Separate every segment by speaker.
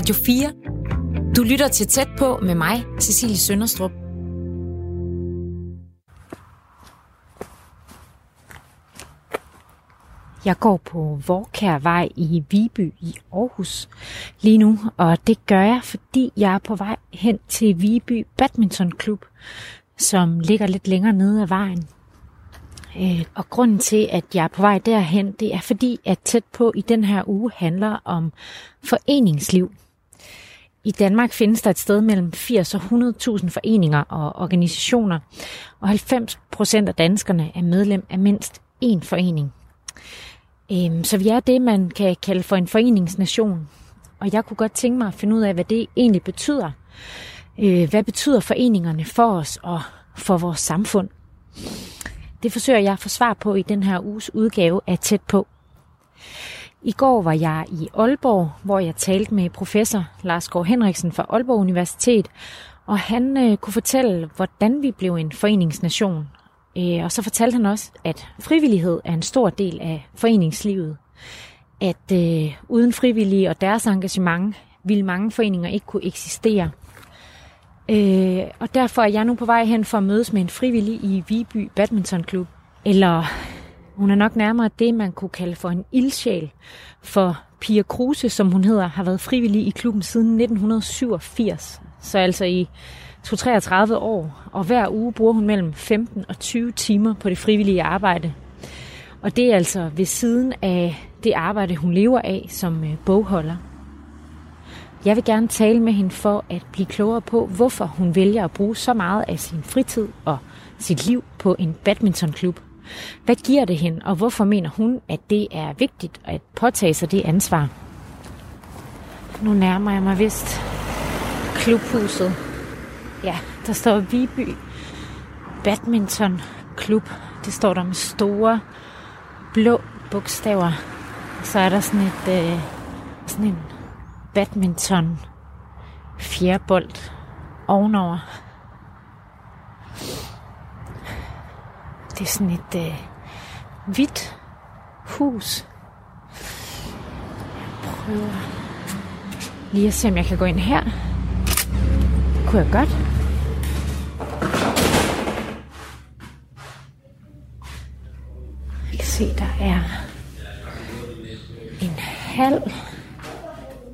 Speaker 1: Radio 4. Du lytter til Tæt på med mig, Cecilie Sønderstrup. Jeg går på Vorkærvej i Viby i Aarhus lige nu, og det gør jeg, fordi jeg er på vej hen til Viby Badminton Klub, som ligger lidt længere nede af vejen. Øh, og grunden til, at jeg er på vej derhen, det er fordi, at tæt på i den her uge handler om foreningsliv. I Danmark findes der et sted mellem 80 og 100.000 foreninger og organisationer, og 90 procent af danskerne er medlem af mindst én forening. Øhm, så vi er det, man kan kalde for en foreningsnation. Og jeg kunne godt tænke mig at finde ud af, hvad det egentlig betyder. Øh, hvad betyder foreningerne for os og for vores samfund? Det forsøger jeg at få svar på i den her uges udgave af Tæt på. I går var jeg i Aalborg, hvor jeg talte med professor Lars Gård Henriksen fra Aalborg Universitet, og han øh, kunne fortælle, hvordan vi blev en foreningsnation. Øh, og så fortalte han også, at frivillighed er en stor del af foreningslivet. At øh, uden frivillige og deres engagement ville mange foreninger ikke kunne eksistere. Øh, og derfor er jeg nu på vej hen for at mødes med en frivillig i Viby Badminton Klub. Eller hun er nok nærmere det, man kunne kalde for en ildsjæl. For Pia Kruse, som hun hedder, har været frivillig i klubben siden 1987. Så altså i 33 år, og hver uge bruger hun mellem 15 og 20 timer på det frivillige arbejde. Og det er altså ved siden af det arbejde, hun lever af som øh, bogholder. Jeg vil gerne tale med hende for at blive klogere på, hvorfor hun vælger at bruge så meget af sin fritid og sit liv på en badmintonklub. Hvad giver det hende, og hvorfor mener hun, at det er vigtigt at påtage sig det ansvar? Nu nærmer jeg mig vist klubhuset. Ja, der står Viby Badminton Klub. Det står der med store blå bogstaver. Så er der sådan et øh, sådan en badminton fjerbold ovenover. Det er sådan et øh, hvidt hus. Jeg prøver lige at se, om jeg kan gå ind her. Det kunne jeg godt. Jeg kan se, der er en hal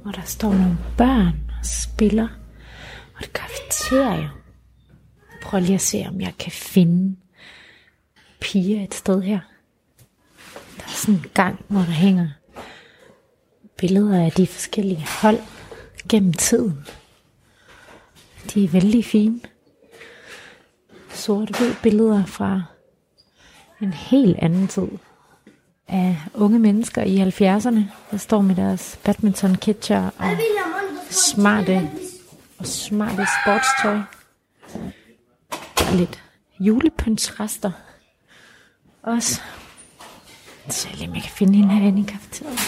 Speaker 1: hvor der står nogle børn og spiller, og et kafeterie. Prøv lige at se, om jeg kan finde piger et sted her. Der er sådan en gang, hvor der hænger billeder af de forskellige hold gennem tiden. De er vældig fine. Sort-hvid billeder fra en helt anden tid af unge mennesker i 70'erne, der står med deres badminton kitcher og smarte, og smarte sportstøj. Og lidt julepynsrester også. Så jeg lige, jeg kan finde hende herinde i kafeteriet.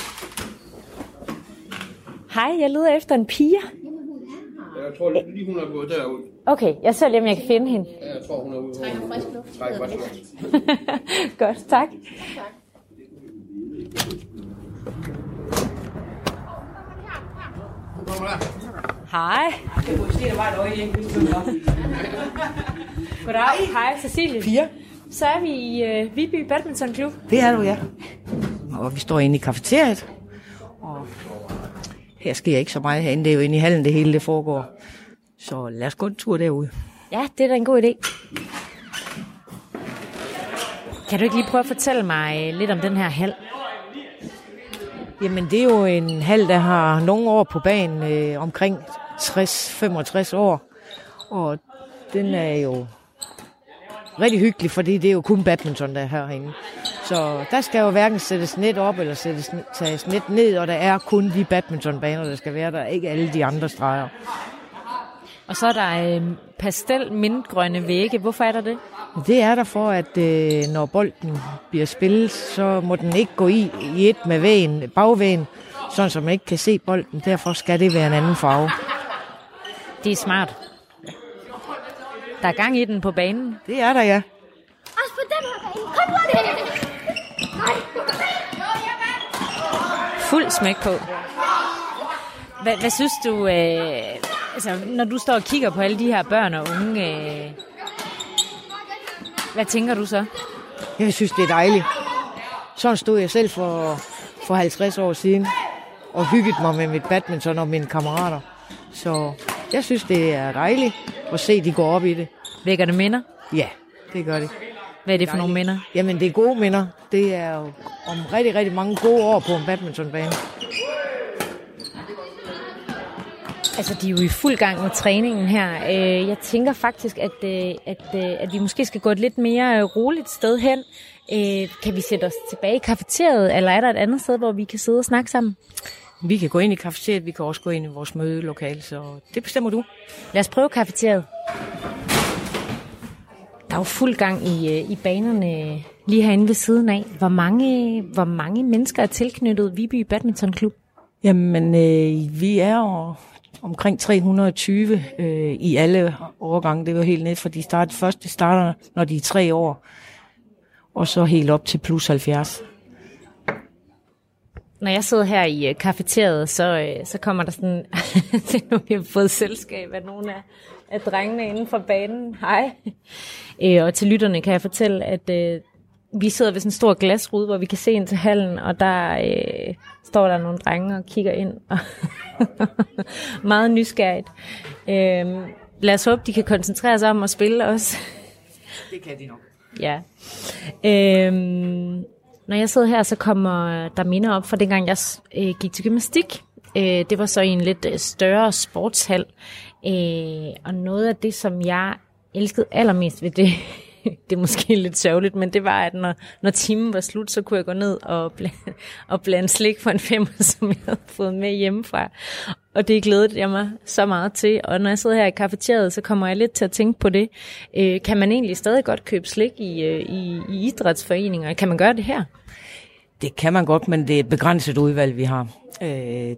Speaker 1: Hej, jeg leder efter en pige.
Speaker 2: Jeg tror lige, hun er gået derud.
Speaker 1: Okay, jeg ser lige, om jeg kan finde hende.
Speaker 2: Ja, jeg tror, hun er ude. Trækker frisk luft. Trækker frisk luft.
Speaker 1: Godt, tak. Hej. Goddag. Hej, Cecilie.
Speaker 3: Fire.
Speaker 1: Så er vi i uh, Viby Badminton Klub.
Speaker 3: Det er du, ja. Og vi står inde i kafeteriet. Og her sker ikke så meget herinde. Det er jo inde i hallen, det hele det foregår. Så lad os gå en tur derude.
Speaker 1: Ja, det er da en god idé. Kan du ikke lige prøve at fortælle mig lidt om den her hal?
Speaker 3: Jamen, det er jo en hal, der har nogle år på banen, øh, omkring 60-65 år. Og den er jo rigtig hyggelig, fordi det er jo kun badminton, der er herinde. Så der skal jo hverken sættes net op eller sættes, tages net ned, og der er kun de badmintonbaner, der skal være der, ikke alle de andre streger.
Speaker 1: Og så er der øh, pastel mintgrønne vægge. Hvorfor er der det?
Speaker 3: Det er der for, at øh, når bolden bliver spillet, så må den ikke gå i, i et med vægen, bagvægen, sådan så man ikke kan se bolden. Derfor skal det være en anden farve.
Speaker 1: Det er smart. Der er gang i den på banen.
Speaker 3: Det er der, ja.
Speaker 4: Også på den her bane. Kom nu, det!
Speaker 1: Fuld smæk på. Hvad, hvad synes du, øh, altså, når du står og kigger på alle de her børn og unge, øh, hvad tænker du så?
Speaker 3: Jeg synes, det er dejligt. Sådan stod jeg selv for, for 50 år siden og hyggede mig med mit badminton og mine kammerater. Så jeg synes, det er dejligt at se, at de går op i det.
Speaker 1: Vækker det minder?
Speaker 3: Ja, det gør det.
Speaker 1: Hvad er det for nogle minder?
Speaker 3: Jamen, det er gode minder. Det er jo om rigtig, rigtig mange gode år på en badmintonbane.
Speaker 1: Altså, de er jo i fuld gang med træningen her. Øh, Jeg tænker faktisk, at, øh, at, øh, at vi måske skal gå et lidt mere roligt sted hen. Kan vi sætte os tilbage i kafeteriet, eller er der et andet sted, hvor vi kan sidde og snakke sammen?
Speaker 3: Vi kan gå ind i kafeteriet, vi kan også gå ind i vores mødelokale, så det bestemmer du.
Speaker 1: Lad os prøve kafeteriet. Der er jo fuld gang i, øh, i banerne lige herinde ved siden af. Hvor mange, hvor mange mennesker er tilknyttet Viby Badmintonklub?
Speaker 3: Jamen, øh, vi er jo omkring 320 øh, i alle årgange. Det var helt ned fra de start, første starter, når de er tre år, og så helt op til plus 70.
Speaker 1: Når jeg sidder her i øh, kafeteriet, så, øh, så kommer der sådan... det nu, vi har fået selskab af nogle af, af drengene inden for banen. Hej. Øh, og til lytterne kan jeg fortælle, at øh, vi sidder ved sådan en stor glasrude, hvor vi kan se ind til hallen, og der øh, står der nogle drenge og kigger ind. Og meget nysgerrigt. Øh, lad os håbe, de kan koncentrere sig om at spille også.
Speaker 3: Det kan de nok.
Speaker 1: Ja. Øhm, når jeg sidder her, så kommer der minder op fra dengang, jeg øh, gik til gymnastik. Øh, det var så i en lidt øh, større sportshal. Øh, og noget af det, som jeg elskede allermest ved det, det er måske lidt sørgeligt, men det var, at når, når timen var slut, så kunne jeg gå ned og, bl- og blande slik for en femmer, som jeg havde fået med hjemmefra. Og det glædede jeg mig så meget til. Og når jeg sidder her i kafeteriet, så kommer jeg lidt til at tænke på det. Øh, kan man egentlig stadig godt købe slik i, øh, i, i idrætsforeninger? Kan man gøre det her?
Speaker 3: Det kan man godt, men det er et begrænset udvalg, vi har. Øh,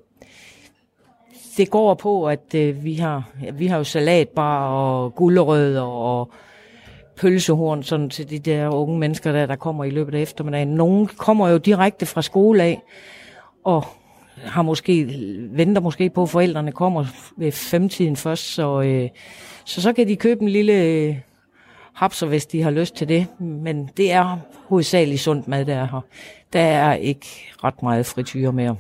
Speaker 3: det går på, at øh, vi har ja, vi har jo salatbar og gulerødder og pølsehorn sådan til de der unge mennesker, der, der kommer i løbet af eftermiddagen. Nogle kommer jo direkte fra skole af, og har måske, venter måske på, at forældrene kommer ved femtiden først, så, øh, så så kan de købe en lille øh, hapser, hvis de har lyst til det. Men det er hovedsageligt sundt mad, der er her. Der er ikke ret meget frityre mere.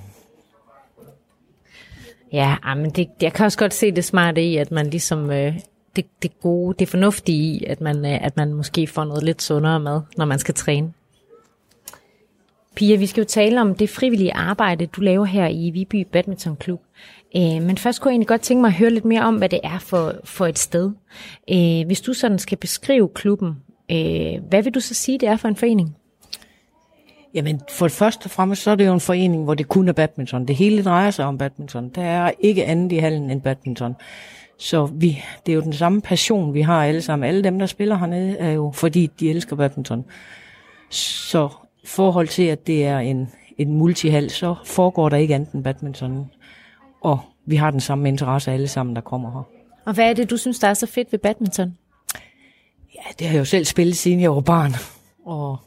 Speaker 1: Ja, ah, men det, jeg kan også godt se det smarte i, at man ligesom... Øh, det, det gode, det fornuftige i, at man, øh, at man måske får noget lidt sundere mad, når man skal træne. Pia, vi skal jo tale om det frivillige arbejde, du laver her i Viby Badminton Klub. Øh, men først kunne jeg egentlig godt tænke mig at høre lidt mere om, hvad det er for, for et sted. Øh, hvis du sådan skal beskrive klubben, øh, hvad vil du så sige, det er for en forening?
Speaker 3: Jamen, for det første og fremmest, så er det jo en forening, hvor det kun er badminton. Det hele drejer sig om badminton. Der er ikke andet i hallen end badminton. Så vi, det er jo den samme passion, vi har alle sammen. Alle dem, der spiller hernede, er jo fordi, de elsker badminton. Så i forhold til, at det er en, en multihal, så foregår der ikke andet end badminton. Og vi har den samme interesse alle sammen, der kommer her.
Speaker 1: Og hvad er det, du synes, der er så fedt ved badminton?
Speaker 3: Ja, det har jeg jo selv spillet, siden jeg var barn. Og,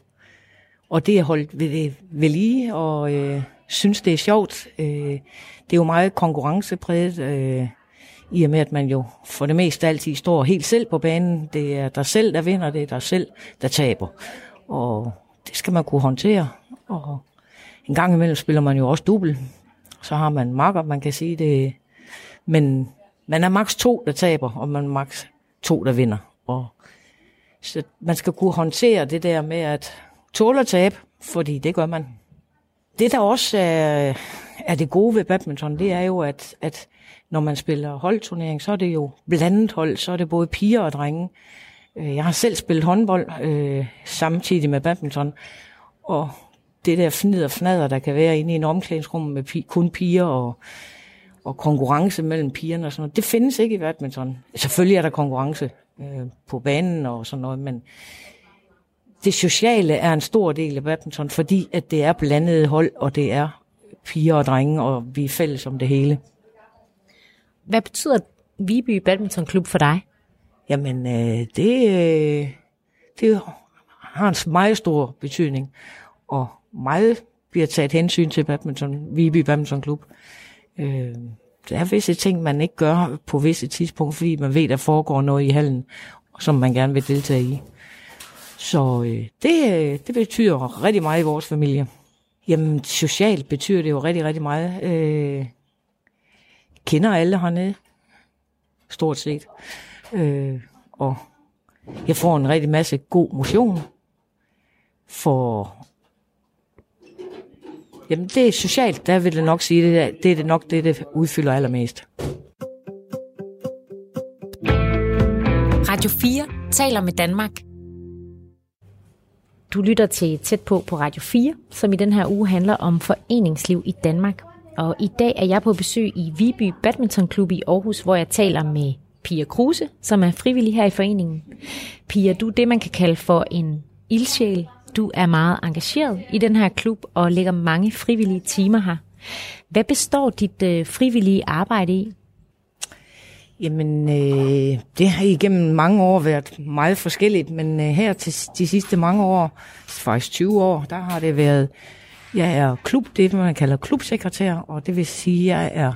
Speaker 3: og det er holdt ved, ved lige, og øh, synes, det er sjovt. Øh, det er jo meget konkurrencepræget, øh, i og med, at man jo for det meste altid står helt selv på banen. Det er dig selv, der vinder, det er dig selv, der taber. Og det skal man kunne håndtere. Og en gang imellem spiller man jo også dubbel. Så har man makker, man kan sige det. Men man er maks to, der taber, og man er maks to, der vinder. Og så man skal kunne håndtere det der med at tåle at tabe, fordi det gør man. Det, der også er, er det gode ved badminton, det er jo, at, at når man spiller holdturnering, så er det jo blandet hold, så er det både piger og drenge. Øh, jeg har selv spillet håndbold øh, samtidig med badminton, og det der fnid og fnader, der kan være inde i en omklædningsrum med pi- kun piger og, og konkurrence mellem pigerne og sådan noget, det findes ikke i badminton. Selvfølgelig er der konkurrence øh, på banen og sådan noget, men det sociale er en stor del af badminton, fordi at det er blandede hold, og det er piger og drenge, og vi er fælles om det hele.
Speaker 1: Hvad betyder Viby Badminton Klub for dig?
Speaker 3: Jamen, øh, det, øh, det har en meget stor betydning, og meget bliver taget hensyn til badminton, Viby Badminton Klub. Øh, der er visse ting, man ikke gør på visse tidspunkter, fordi man ved, der foregår noget i hallen, som man gerne vil deltage i. Så øh, det, øh, det betyder rigtig meget i vores familie. Jamen, socialt betyder det jo rigtig, rigtig meget. Øh, kender alle hernede, stort set. Øh, og jeg får en rigtig masse god motion. For Jamen, det er socialt, der vil jeg nok sige, det er, det er det nok det, det udfylder allermest.
Speaker 1: Radio 4 taler med Danmark. Du lytter til Tæt på på Radio 4, som i den her uge handler om foreningsliv i Danmark. Og i dag er jeg på besøg i Viby Badmintonklub i Aarhus, hvor jeg taler med Pia Kruse, som er frivillig her i foreningen. Pia, du er det, man kan kalde for en ildsjæl. Du er meget engageret i den her klub og lægger mange frivillige timer her. Hvad består dit øh, frivillige arbejde i?
Speaker 3: Jamen, øh, det har igennem mange år været meget forskelligt, men øh, her til de sidste mange år, faktisk 20 år, der har det været, jeg er klub, det man kalder klubsekretær, og det vil sige, at jeg er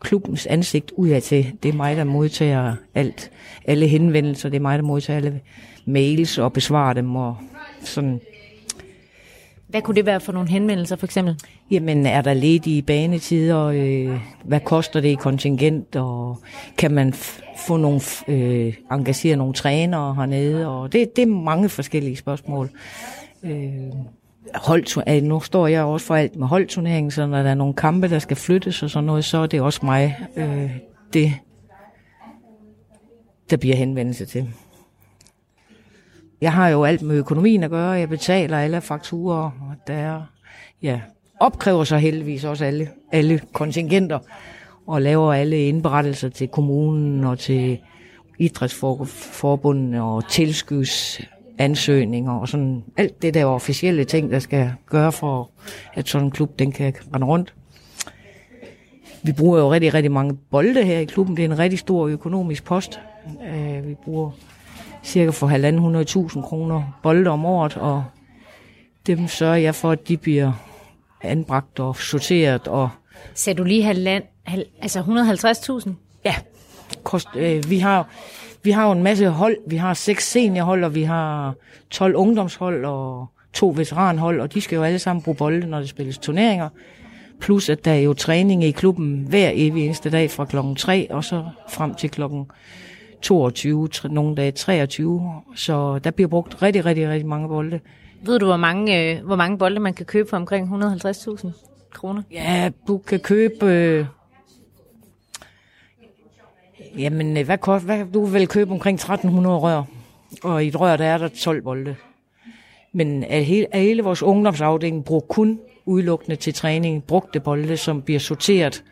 Speaker 3: klubbens ansigt udad til. Det er mig, der modtager alt, alle henvendelser, det er mig, der modtager alle mails og besvarer dem og sådan
Speaker 1: hvad kunne det være for nogle henvendelser for eksempel?
Speaker 3: Jamen, er der ledige banetider? Øh, hvad koster det i kontingent? Og kan man få nogle, øh, engagere nogle trænere hernede? Og det, det er mange forskellige spørgsmål. Øh, hold, nu står jeg også for alt med holdturneringen, så når der er nogle kampe, der skal flyttes og sådan noget, så er det også mig, øh, det, der bliver henvendelse til. Jeg har jo alt med økonomien at gøre. Jeg betaler alle fakturer, og der ja, opkræver så heldigvis også alle, alle kontingenter og laver alle indberettelser til kommunen og til idrætsforbundene og tilskudsansøgninger og sådan alt det der officielle ting, der skal gøre for, at sådan en klub den kan rende rundt. Vi bruger jo rigtig, rigtig mange bolde her i klubben. Det er en rigtig stor økonomisk post. Øh, vi bruger cirka for 1.500.000 kroner bolde om året, og dem sørger jeg for, at de bliver anbragt og sorteret. Og
Speaker 1: Sagde du lige halvand, hal, altså 150.000?
Speaker 3: Ja, kost, øh, vi har vi har jo en masse hold. Vi har seks seniorhold, og vi har 12 ungdomshold og to veteranhold, og de skal jo alle sammen bruge bolde, når der spilles turneringer. Plus at der er jo træning i klubben hver evig eneste dag fra klokken 3 og så frem til klokken 22, nogle dage 23, så der bliver brugt rigtig, rigtig, rigtig mange bolde.
Speaker 1: Ved du, hvor mange, øh, hvor mange bolde man kan købe for omkring 150.000 kroner?
Speaker 3: Ja, du kan købe... Øh, jamen, øh, hvad, kost, hvad, du vil købe omkring 1300 rør, og i et rør, der er der 12 bolde. Men af hele, af hele vores ungdomsafdeling bruger kun udelukkende til træning brugte bolde, som bliver sorteret.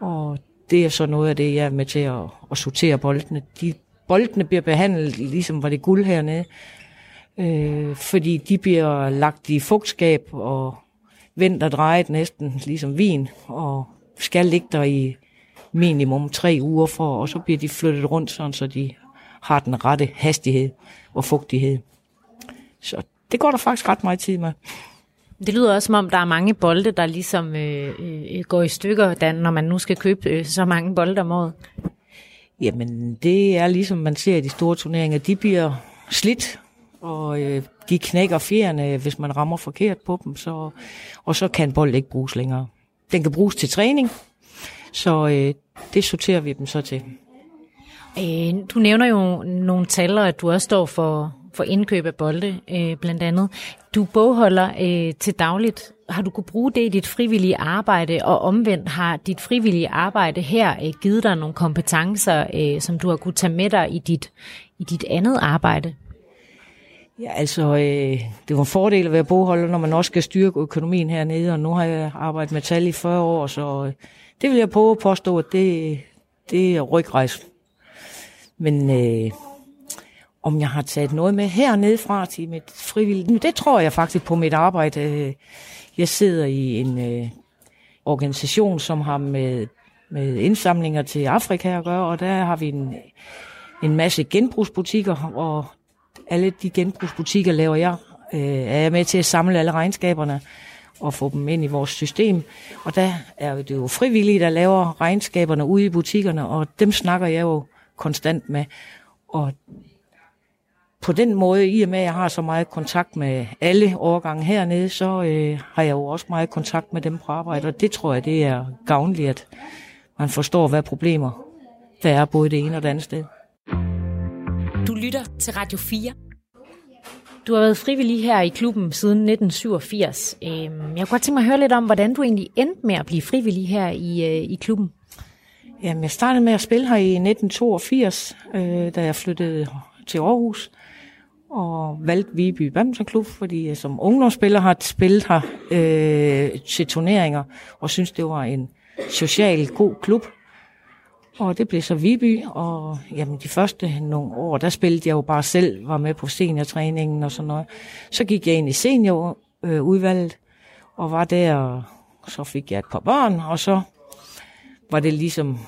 Speaker 3: Og det er så noget af det, jeg er med til at, at sortere boldene. De, boldene bliver behandlet, ligesom var det guld hernede, øh, fordi de bliver lagt i fugtskab og vendt og drejet næsten ligesom vin, og skal ligge der i minimum tre uger for, og så bliver de flyttet rundt, sådan, så de har den rette hastighed og fugtighed. Så det går der faktisk ret meget tid med.
Speaker 1: Det lyder også som om, der er mange bolde, der ligesom øh, øh, går i stykker, Dan, når man nu skal købe øh, så mange bolde om året.
Speaker 3: Jamen, det er ligesom man ser i de store turneringer. De bliver slidt, og øh, de knækker fjerne, hvis man rammer forkert på dem. Så, og så kan bold ikke bruges længere. Den kan bruges til træning, så øh, det sorterer vi dem så til.
Speaker 1: Øh, du nævner jo nogle tal, at du også står for for indkøb af bolde, øh, blandt andet. Du bogholder øh, til dagligt. Har du kunne bruge det i dit frivillige arbejde, og omvendt har dit frivillige arbejde her øh, givet dig nogle kompetencer, øh, som du har kunne tage med dig i dit, i dit andet arbejde?
Speaker 3: Ja, altså, øh, det var en fordel at være bogholder, når man også skal styrke økonomien hernede, og nu har jeg arbejdet med tal i 40 år, så øh, det vil jeg prøve at påstå, at det, det er rygrejs. Men øh, om jeg har taget noget med hernede fra til mit frivillige. Det tror jeg faktisk på mit arbejde. Øh, jeg sidder i en øh, organisation, som har med, med indsamlinger til Afrika at gøre, og der har vi en, en masse genbrugsbutikker, og alle de genbrugsbutikker laver jeg, øh, er jeg med til at samle alle regnskaberne og få dem ind i vores system. Og der er det jo frivillige, der laver regnskaberne ude i butikkerne, og dem snakker jeg jo konstant med. Og på den måde, i og med at jeg har så meget kontakt med alle årgange hernede, så øh, har jeg jo også meget kontakt med dem på arbejde, og det tror jeg, det er gavnligt, at man forstår, hvad problemer der er både det ene og det andet sted.
Speaker 1: Du lytter til Radio 4. Du har været frivillig her i klubben siden 1987. Øhm, jeg kunne godt tænke mig at høre lidt om, hvordan du egentlig endte med at blive frivillig her i, øh, i klubben.
Speaker 3: Jamen, jeg startede med at spille her i 1982, øh, da jeg flyttede til Aarhus og valgte Viby Badmintonklub, fordi jeg som ungdomsspiller har spillet her øh, til turneringer, og synes det var en social god klub. Og det blev så Viby, og jamen, de første nogle år, der spillede jeg jo bare selv, var med på seniortræningen og sådan noget. Så gik jeg ind i seniorudvalget, og var der, og så fik jeg et par børn, og så var det ligesom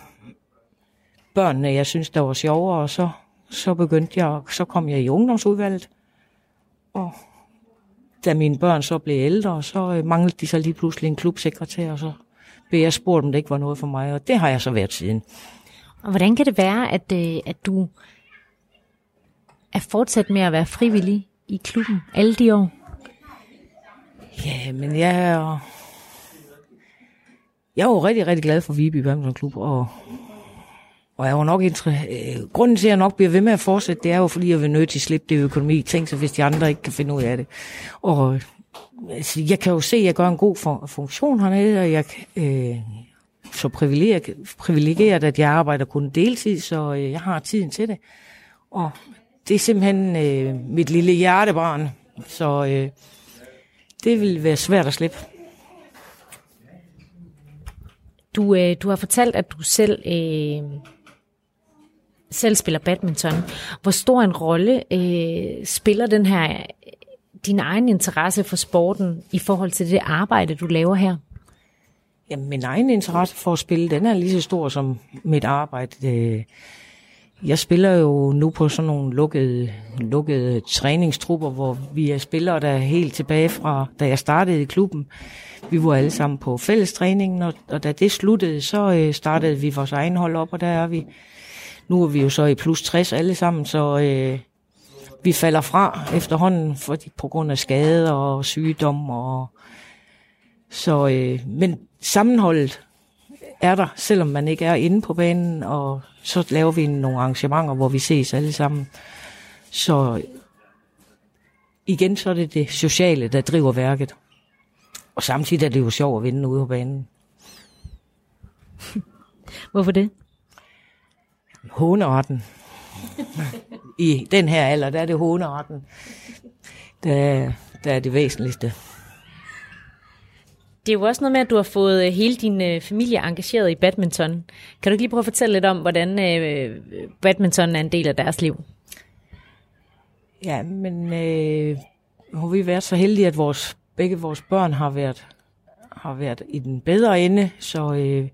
Speaker 3: børnene, jeg synes, der var sjovere, og så, så begyndte jeg, så kom jeg i ungdomsudvalget, og da mine børn så blev ældre, så øh, manglede de så lige pludselig en klubsekretær, og så blev jeg spurgt, om det ikke var noget for mig, og det har jeg så været siden.
Speaker 1: Og hvordan kan det være, at, øh, at du er fortsat med at være frivillig i klubben alle de år?
Speaker 3: Ja, men jeg er, jeg er jo rigtig, rigtig glad for Viby Badminton Klub, og, og jeg er jo nok inter- øh, grunden til, at jeg nok bliver ved med at fortsætte, det er jo, fordi jeg vil nødt til at slippe det økonomi. Tænk så, hvis de andre ikke kan finde ud af det. Og øh, altså, jeg kan jo se, at jeg gør en god for- funktion hernede, og jeg øh, så privilegeret, privilegeret, at jeg arbejder kun deltid, så øh, jeg har tiden til det. Og det er simpelthen øh, mit lille hjertebarn, så øh, det vil være svært at slippe.
Speaker 1: Du, øh, du har fortalt, at du selv, øh, selv spiller badminton. Hvor stor en rolle øh, spiller den her øh, din egen interesse for sporten i forhold til det arbejde, du laver her?
Speaker 3: Jamen, min egen interesse for at spille, den er lige så stor som mit arbejde. Øh, jeg spiller jo nu på sådan nogle lukkede, lukkede træningstrupper, hvor vi er spillere, der er helt tilbage fra, da jeg startede i klubben. Vi var alle sammen på fællestræningen, og, og da det sluttede, så øh, startede vi vores egen hold op, og der er vi. Nu er vi jo så i plus 60 alle sammen, så øh, vi falder fra efterhånden fordi, på grund af skader og sygdom. Og, så, øh, men sammenholdet er der, selvom man ikke er inde på banen, og så laver vi nogle arrangementer, hvor vi ses alle sammen. Så igen, så er det det sociale, der driver værket. Og samtidig er det jo sjovt at vinde ude på banen.
Speaker 1: Hvorfor det?
Speaker 3: Håneretten. I den her alder, der er det håneretten, der, der er det væsentligste.
Speaker 1: Det er jo også noget med, at du har fået øh, hele din øh, familie engageret i badminton. Kan du ikke lige prøve at fortælle lidt om, hvordan øh, badminton er en del af deres liv?
Speaker 3: Ja, men øh, har vi været så heldige, at vores, begge vores børn har været, har været i den bedre ende, så øh,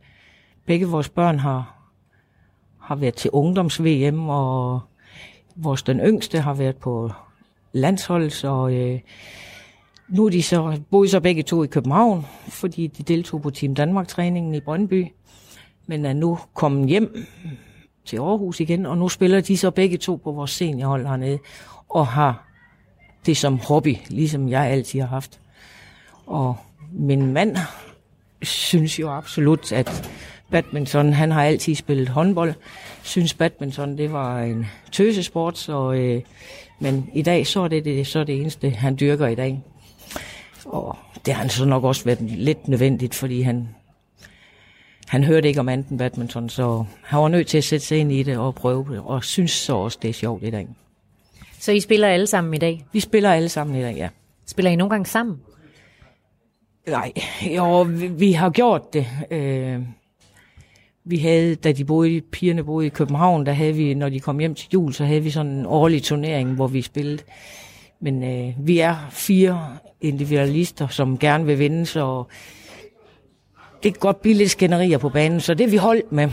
Speaker 3: begge vores børn har, har været til ungdoms-VM, og vores den yngste har været på landshold, så øh, nu er de så, boede så begge to i København, fordi de deltog på Team Danmark-træningen i Brøndby, men er nu kommet hjem til Aarhus igen, og nu spiller de så begge to på vores seniorhold hernede, og har det som hobby, ligesom jeg altid har haft. Og min mand synes jo absolut, at badminton, han har altid spillet håndbold, synes badminton, det var en tøsesport, så, øh, men i dag, så er det, det, så er det eneste, han dyrker i dag. Og det har han så nok også været lidt nødvendigt, fordi han, han hørte ikke om anden badminton, så han var nødt til at sætte sig ind i det og prøve det, og synes så også, det er sjovt i dag.
Speaker 1: Så I spiller alle sammen i dag?
Speaker 3: Vi spiller alle sammen i dag, ja.
Speaker 1: Spiller I nogle gange sammen?
Speaker 3: Nej, jo, vi, vi har gjort det. Øh, vi havde, da de boede, pigerne boede i København, der havde vi, når de kom hjem til jul, så havde vi sådan en årlig turnering, hvor vi spillede. Men øh, vi er fire individualister, som gerne vil vinde, så det kan godt blive lidt skænderier på banen, så det er vi holdt med.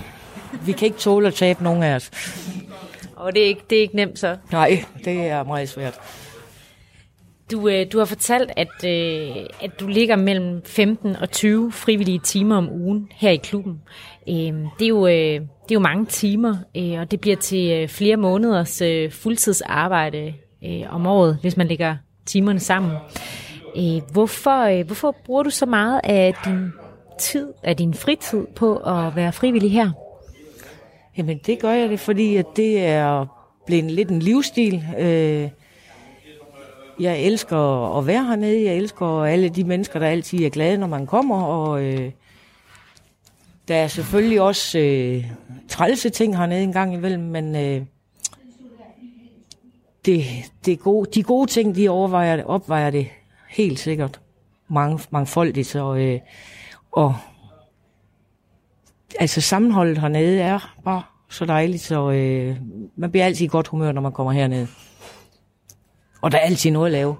Speaker 3: Vi kan ikke tåle at tabe nogen af os.
Speaker 1: Og det er ikke, det er ikke nemt så?
Speaker 3: Nej, det er meget svært.
Speaker 1: Du, øh, du har fortalt, at, øh, at du ligger mellem 15 og 20 frivillige timer om ugen her i klubben. Øh, det, er jo, øh, det er jo mange timer, øh, og det bliver til øh, flere måneders øh, fuldtidsarbejde øh, om året, hvis man lægger timerne sammen. Øh, hvorfor, øh, hvorfor bruger du så meget af din tid, af din fritid på at være frivillig her?
Speaker 3: Jamen det gør jeg det, fordi at det er blevet lidt en livsstil. Øh, jeg elsker at være hernede. Jeg elsker alle de mennesker, der altid er glade, når man kommer. Og øh, der er selvfølgelig også øh, trælse ting hernede en gang imellem, men øh, det, det gode, de gode ting, de overvejer, opvejer det helt sikkert mange, mangfoldigt. Så, øh, og altså sammenholdet hernede er bare så dejligt, så øh, man bliver altid i godt humør, når man kommer herned. Og der er altid noget at lave.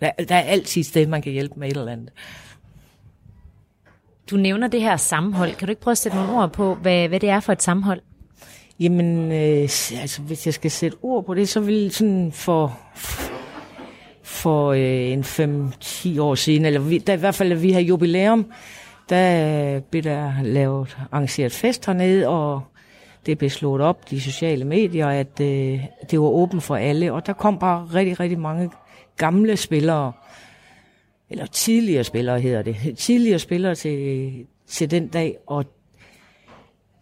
Speaker 3: Der, der er altid et sted, man kan hjælpe med et eller andet.
Speaker 1: Du nævner det her sammenhold. Kan du ikke prøve at sætte nogle ord på, hvad, hvad det er for et sammenhold?
Speaker 3: Jamen, øh, altså hvis jeg skal sætte ord på det, så vil sådan for, for øh, en 5-10 år siden, eller vi, der, i hvert fald, at vi har jubilæum, der øh, blev der lavet arrangeret fest hernede, og det blev slået op, de sociale medier, at øh, det var åbent for alle, og der kom bare rigtig, rigtig mange gamle spillere, eller tidligere spillere hedder det, tidligere spillere til, til den dag, og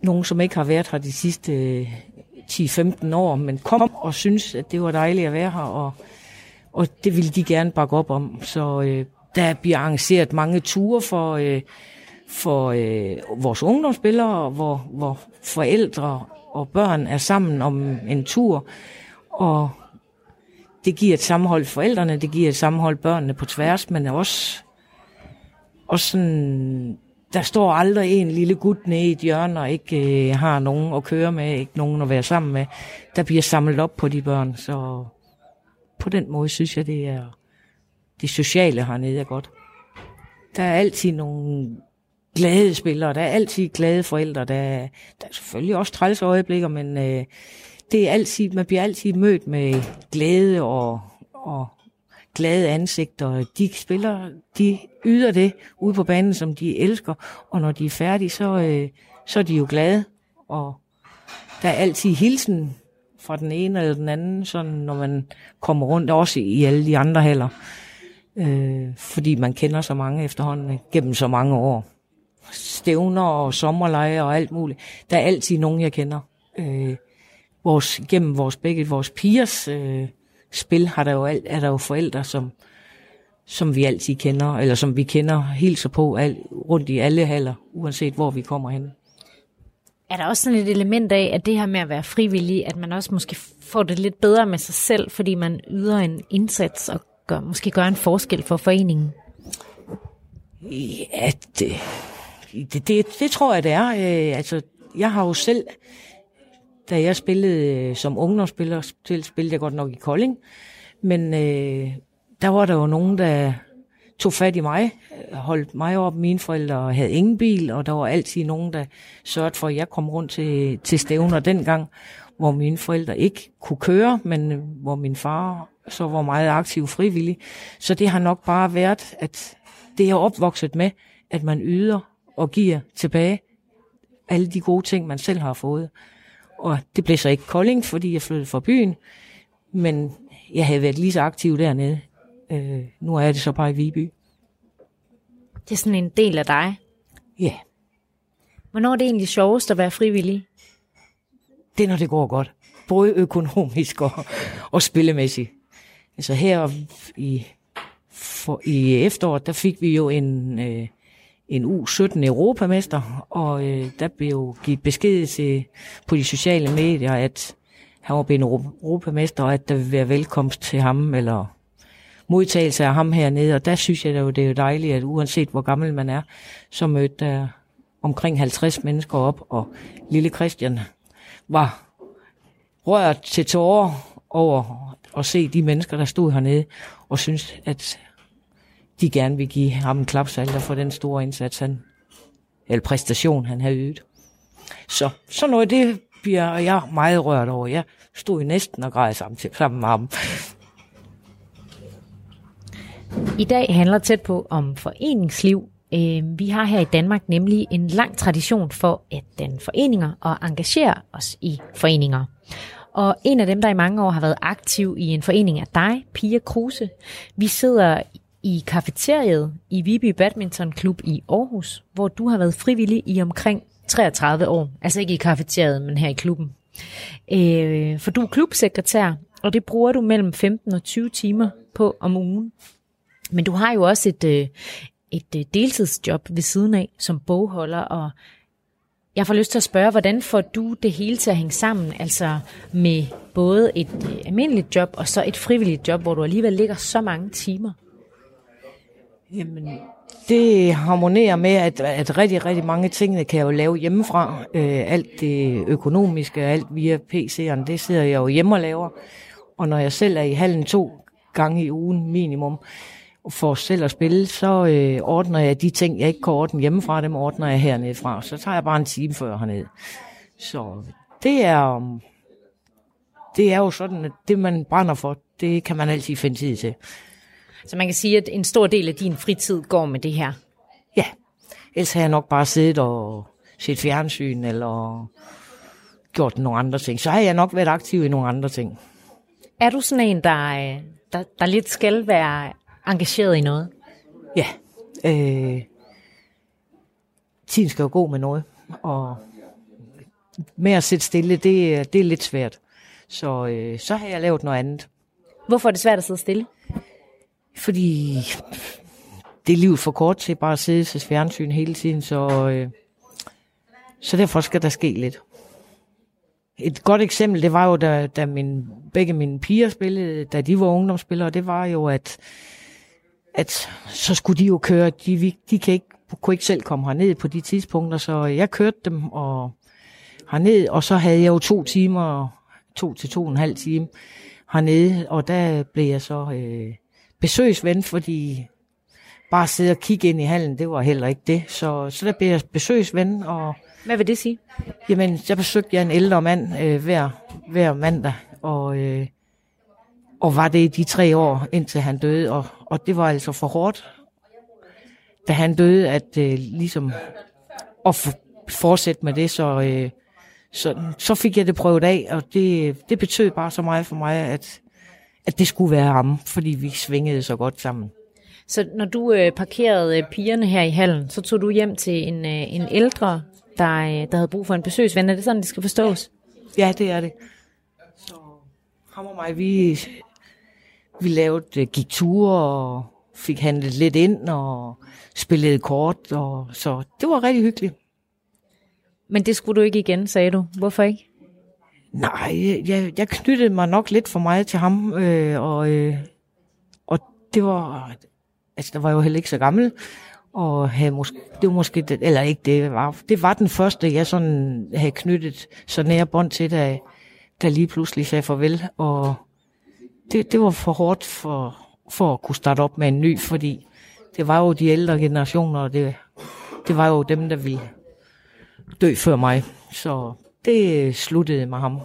Speaker 3: nogen, som ikke har været her de sidste 10-15 år, men kom og synes, at det var dejligt at være her, og, og det ville de gerne bakke op om. Så øh, der bliver arrangeret mange ture for, øh, for øh, vores ungdomsspillere, hvor, hvor forældre og børn er sammen om en tur, og det giver et sammenhold forældrene, det giver et sammenhold børnene på tværs, men også, også sådan, der står aldrig en lille gut nede i et hjørne og ikke øh, har nogen at køre med, ikke nogen at være sammen med. Der bliver samlet op på de børn, så på den måde synes jeg, det er det sociale hernede er godt. Der er altid nogle glade spillere, der er altid glade forældre, der, der er selvfølgelig også træls øjeblikker, men øh, det er altid, man bliver altid mødt med glæde og, og glade ansigter. De spiller, de yder det ude på banen, som de elsker, og når de er færdige, så, øh, så er de jo glade, og der er altid hilsen fra den ene eller den anden, sådan når man kommer rundt, også i alle de andre haller, øh, fordi man kender så mange efterhånden gennem så mange år stævner og sommerleje og alt muligt. Der er altid nogen, jeg kender. Øh, vores, gennem vores begge, vores pigers øh, spil, har der jo alt, er der jo forældre, som, som vi altid kender, eller som vi kender hilser på al, rundt i alle haller, uanset hvor vi kommer hen.
Speaker 1: Er der også sådan et element af, at det her med at være frivillig, at man også måske får det lidt bedre med sig selv, fordi man yder en indsats og gør, måske gør en forskel for foreningen?
Speaker 3: Ja, det, det, det, det tror jeg, det er. Øh, altså, jeg har jo selv, da jeg spillede øh, som ungdomsspiller, til spillede jeg godt nok i Kolding, men øh, der var der jo nogen, der tog fat i mig, holdt mig op. Mine forældre havde ingen bil, og der var altid nogen, der sørgede for, at jeg kom rundt til, til stævner dengang, hvor mine forældre ikke kunne køre, men øh, hvor min far så var meget aktiv frivillig. Så det har nok bare været, at det er opvokset med, at man yder og giver tilbage alle de gode ting, man selv har fået. Og det blev så ikke Kolding, fordi jeg flyttede fra byen, men jeg havde været lige så aktiv dernede. Øh, nu er det så bare i Viby.
Speaker 1: Det er sådan en del af dig?
Speaker 3: Ja. Yeah.
Speaker 1: Hvornår er det egentlig sjovest at være frivillig?
Speaker 3: Det er, når det går godt. Både økonomisk og, og spillemæssigt. Altså her i, for, i efteråret, der fik vi jo en, øh, en U17 europamester, og øh, der blev jo givet besked til, på de sociale medier, at han var blevet europamester, og at der ville være velkomst til ham, eller modtagelse af ham hernede, og der synes jeg, at det er jo dejligt, at uanset hvor gammel man er, så mødte der omkring 50 mennesker op, og lille Christian var rørt til tårer over at se de mennesker, der stod hernede, og synes, at de gerne vil give ham en klapsalder for den store indsats, han, eller præstation, han har ydet. Så sådan noget, det bliver jeg meget rørt over. Jeg stod næsten og græd sammen, sammen med ham.
Speaker 1: I dag handler tæt på om foreningsliv. Øhm, vi har her i Danmark nemlig en lang tradition for at danne foreninger og engagere os i foreninger. Og en af dem, der i mange år har været aktiv i en forening, er dig, Pia Kruse. Vi sidder i kafeteriet i Viby Badminton Klub i Aarhus, hvor du har været frivillig i omkring 33 år. Altså ikke i kafeteriet, men her i klubben. Øh, for du er klubsekretær, og det bruger du mellem 15 og 20 timer på om ugen. Men du har jo også et, øh, et øh, deltidsjob ved siden af som bogholder, og jeg får lyst til at spørge, hvordan får du det hele til at hænge sammen, altså med både et øh, almindeligt job og så et frivilligt job, hvor du alligevel ligger så mange timer?
Speaker 3: Jamen, det harmonerer med, at, at rigtig, rigtig mange tingene kan jeg jo lave hjemmefra. Øh, alt det økonomiske, alt via PC'eren, det sidder jeg jo hjemme og laver. Og når jeg selv er i hallen to gange i ugen minimum, for selv at spille, så øh, ordner jeg de ting, jeg ikke kan ordne hjemmefra, dem ordner jeg hernede fra. Så tager jeg bare en time før hernede. Så det er, det er jo sådan, at det man brænder for, det kan man altid finde tid til.
Speaker 1: Så man kan sige, at en stor del af din fritid går med det her.
Speaker 3: Ja, ellers har jeg nok bare siddet og set fjernsyn, eller gjort nogle andre ting. Så har jeg nok været aktiv i nogle andre ting.
Speaker 1: Er du sådan en, der, øh, der, der lidt skal være engageret i noget?
Speaker 3: Ja, øh, tiden skal jo gå med noget, og med at sidde stille, det, det er lidt svært. Så, øh, så har jeg lavet noget andet.
Speaker 1: Hvorfor er det svært at sidde stille?
Speaker 3: Fordi det er livet for kort til bare at sidde til fjernsyn hele tiden, så, øh, så derfor skal der ske lidt. Et godt eksempel, det var jo, da, da min, begge mine piger spillede, da de var ungdomsspillere, det var jo, at, at så skulle de jo køre, de, vi- de kan ikke, kunne ikke selv komme herned på de tidspunkter, så jeg kørte dem og herned, og så havde jeg jo to timer, to til to og en halv time hernede, og der blev jeg så øh, besøgsven, fordi bare sidde og kigge ind i hallen, det var heller ikke det. Så, så der blev jeg besøgsven, og
Speaker 1: Hvad vil det sige?
Speaker 3: jamen, så besøgte jeg en ældre mand øh, hver, hver mandag, og, øh, og var det i de tre år, indtil han døde, og, og det var altså for hårdt, da han døde, at øh, ligesom at f- fortsætte med det, så, øh, så, så fik jeg det prøvet af, og det, det betød bare så meget for mig, at, at det skulle være ham, fordi vi svingede så godt sammen.
Speaker 1: Så når du øh, parkerede øh, pigerne her i hallen, så tog du hjem til en, øh, en ældre, der, øh, der havde brug for en besøgsven. Er det sådan, det skal forstås?
Speaker 3: Ja, det er det. Så ham og mig, vi, vi lavede, øh, gik ture og fik handlet lidt ind og spillede kort, og så det var rigtig hyggeligt.
Speaker 1: Men det skulle du ikke igen, sagde du. Hvorfor ikke?
Speaker 3: Nej, jeg, jeg knyttede mig nok lidt for meget til ham, øh, og, øh, og det var, altså der var jeg jo heller ikke så gammel, og havde måske, det var måske, det, eller ikke det var, det var den første, jeg sådan havde knyttet så nære bånd til, da, da lige pludselig sagde farvel, og det, det var for hårdt for, for at kunne starte op med en ny, fordi det var jo de ældre generationer, og det, det var jo dem, der ville dø før mig, så det sluttede med ham.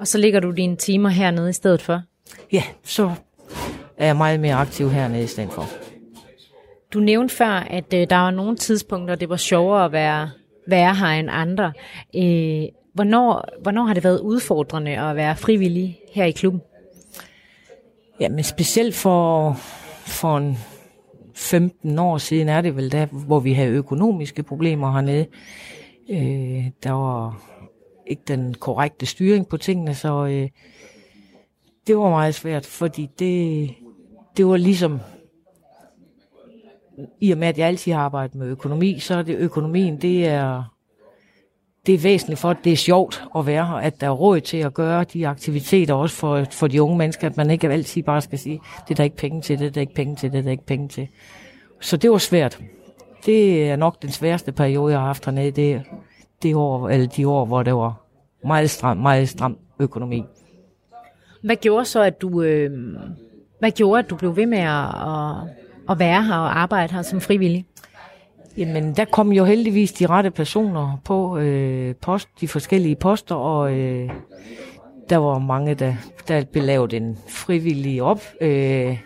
Speaker 1: Og så ligger du dine timer hernede i stedet for.
Speaker 3: Ja, så er jeg meget mere aktiv hernede i stedet for.
Speaker 1: Du nævnte før, at øh, der var nogle tidspunkter, det var sjovere at være, være her end andre. Øh, hvornår, hvornår har det været udfordrende at være frivillig her i klubben?
Speaker 3: Ja, men specielt for, for en 15 år siden er det vel der, hvor vi havde økonomiske problemer hernede. Øh, der var ikke den korrekte styring på tingene, så øh, det var meget svært, fordi det, det var ligesom, i og med at jeg altid har arbejdet med økonomi, så er det økonomien, det er, det er væsentligt for, at det er sjovt at være her, at der er råd til at gøre de aktiviteter også for, for de unge mennesker, at man ikke altid bare skal sige, det er der ikke penge til, det er der ikke penge til, det er der ikke penge til. Så det var svært. Det er nok den sværeste periode, jeg har haft hernede, det, det år, eller de år, hvor det var meget stram, meget stram økonomi.
Speaker 1: Hvad gjorde så, at du, øh, hvad gjorde, at du blev ved med at, at, være her og arbejde her som frivillig?
Speaker 3: Jamen, der kom jo heldigvis de rette personer på øh, post, de forskellige poster, og øh, der var mange, der, der blev lavet en frivillig op, øh,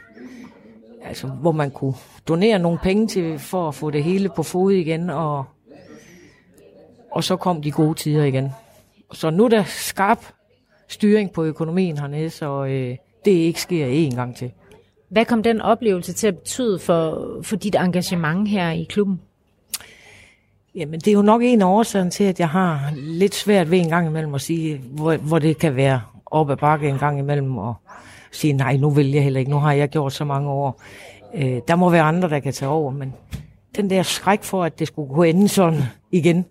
Speaker 3: altså, hvor man kunne donere nogle penge til, for at få det hele på fod igen, og, og så kom de gode tider igen. Så nu er der skarp styring på økonomien hernede, så øh, det ikke sker en gang til.
Speaker 1: Hvad kom den oplevelse til at betyde for, for dit engagement her i klubben?
Speaker 3: Jamen, det er jo nok en af årsagerne til, at jeg har lidt svært ved en gang imellem at sige, hvor, hvor det kan være op ad bakke en gang imellem, og sige, nej, nu vil jeg heller ikke, nu har jeg gjort så mange år. Øh, der må være andre, der kan tage over, men den der skræk for, at det skulle gå ende sådan igen,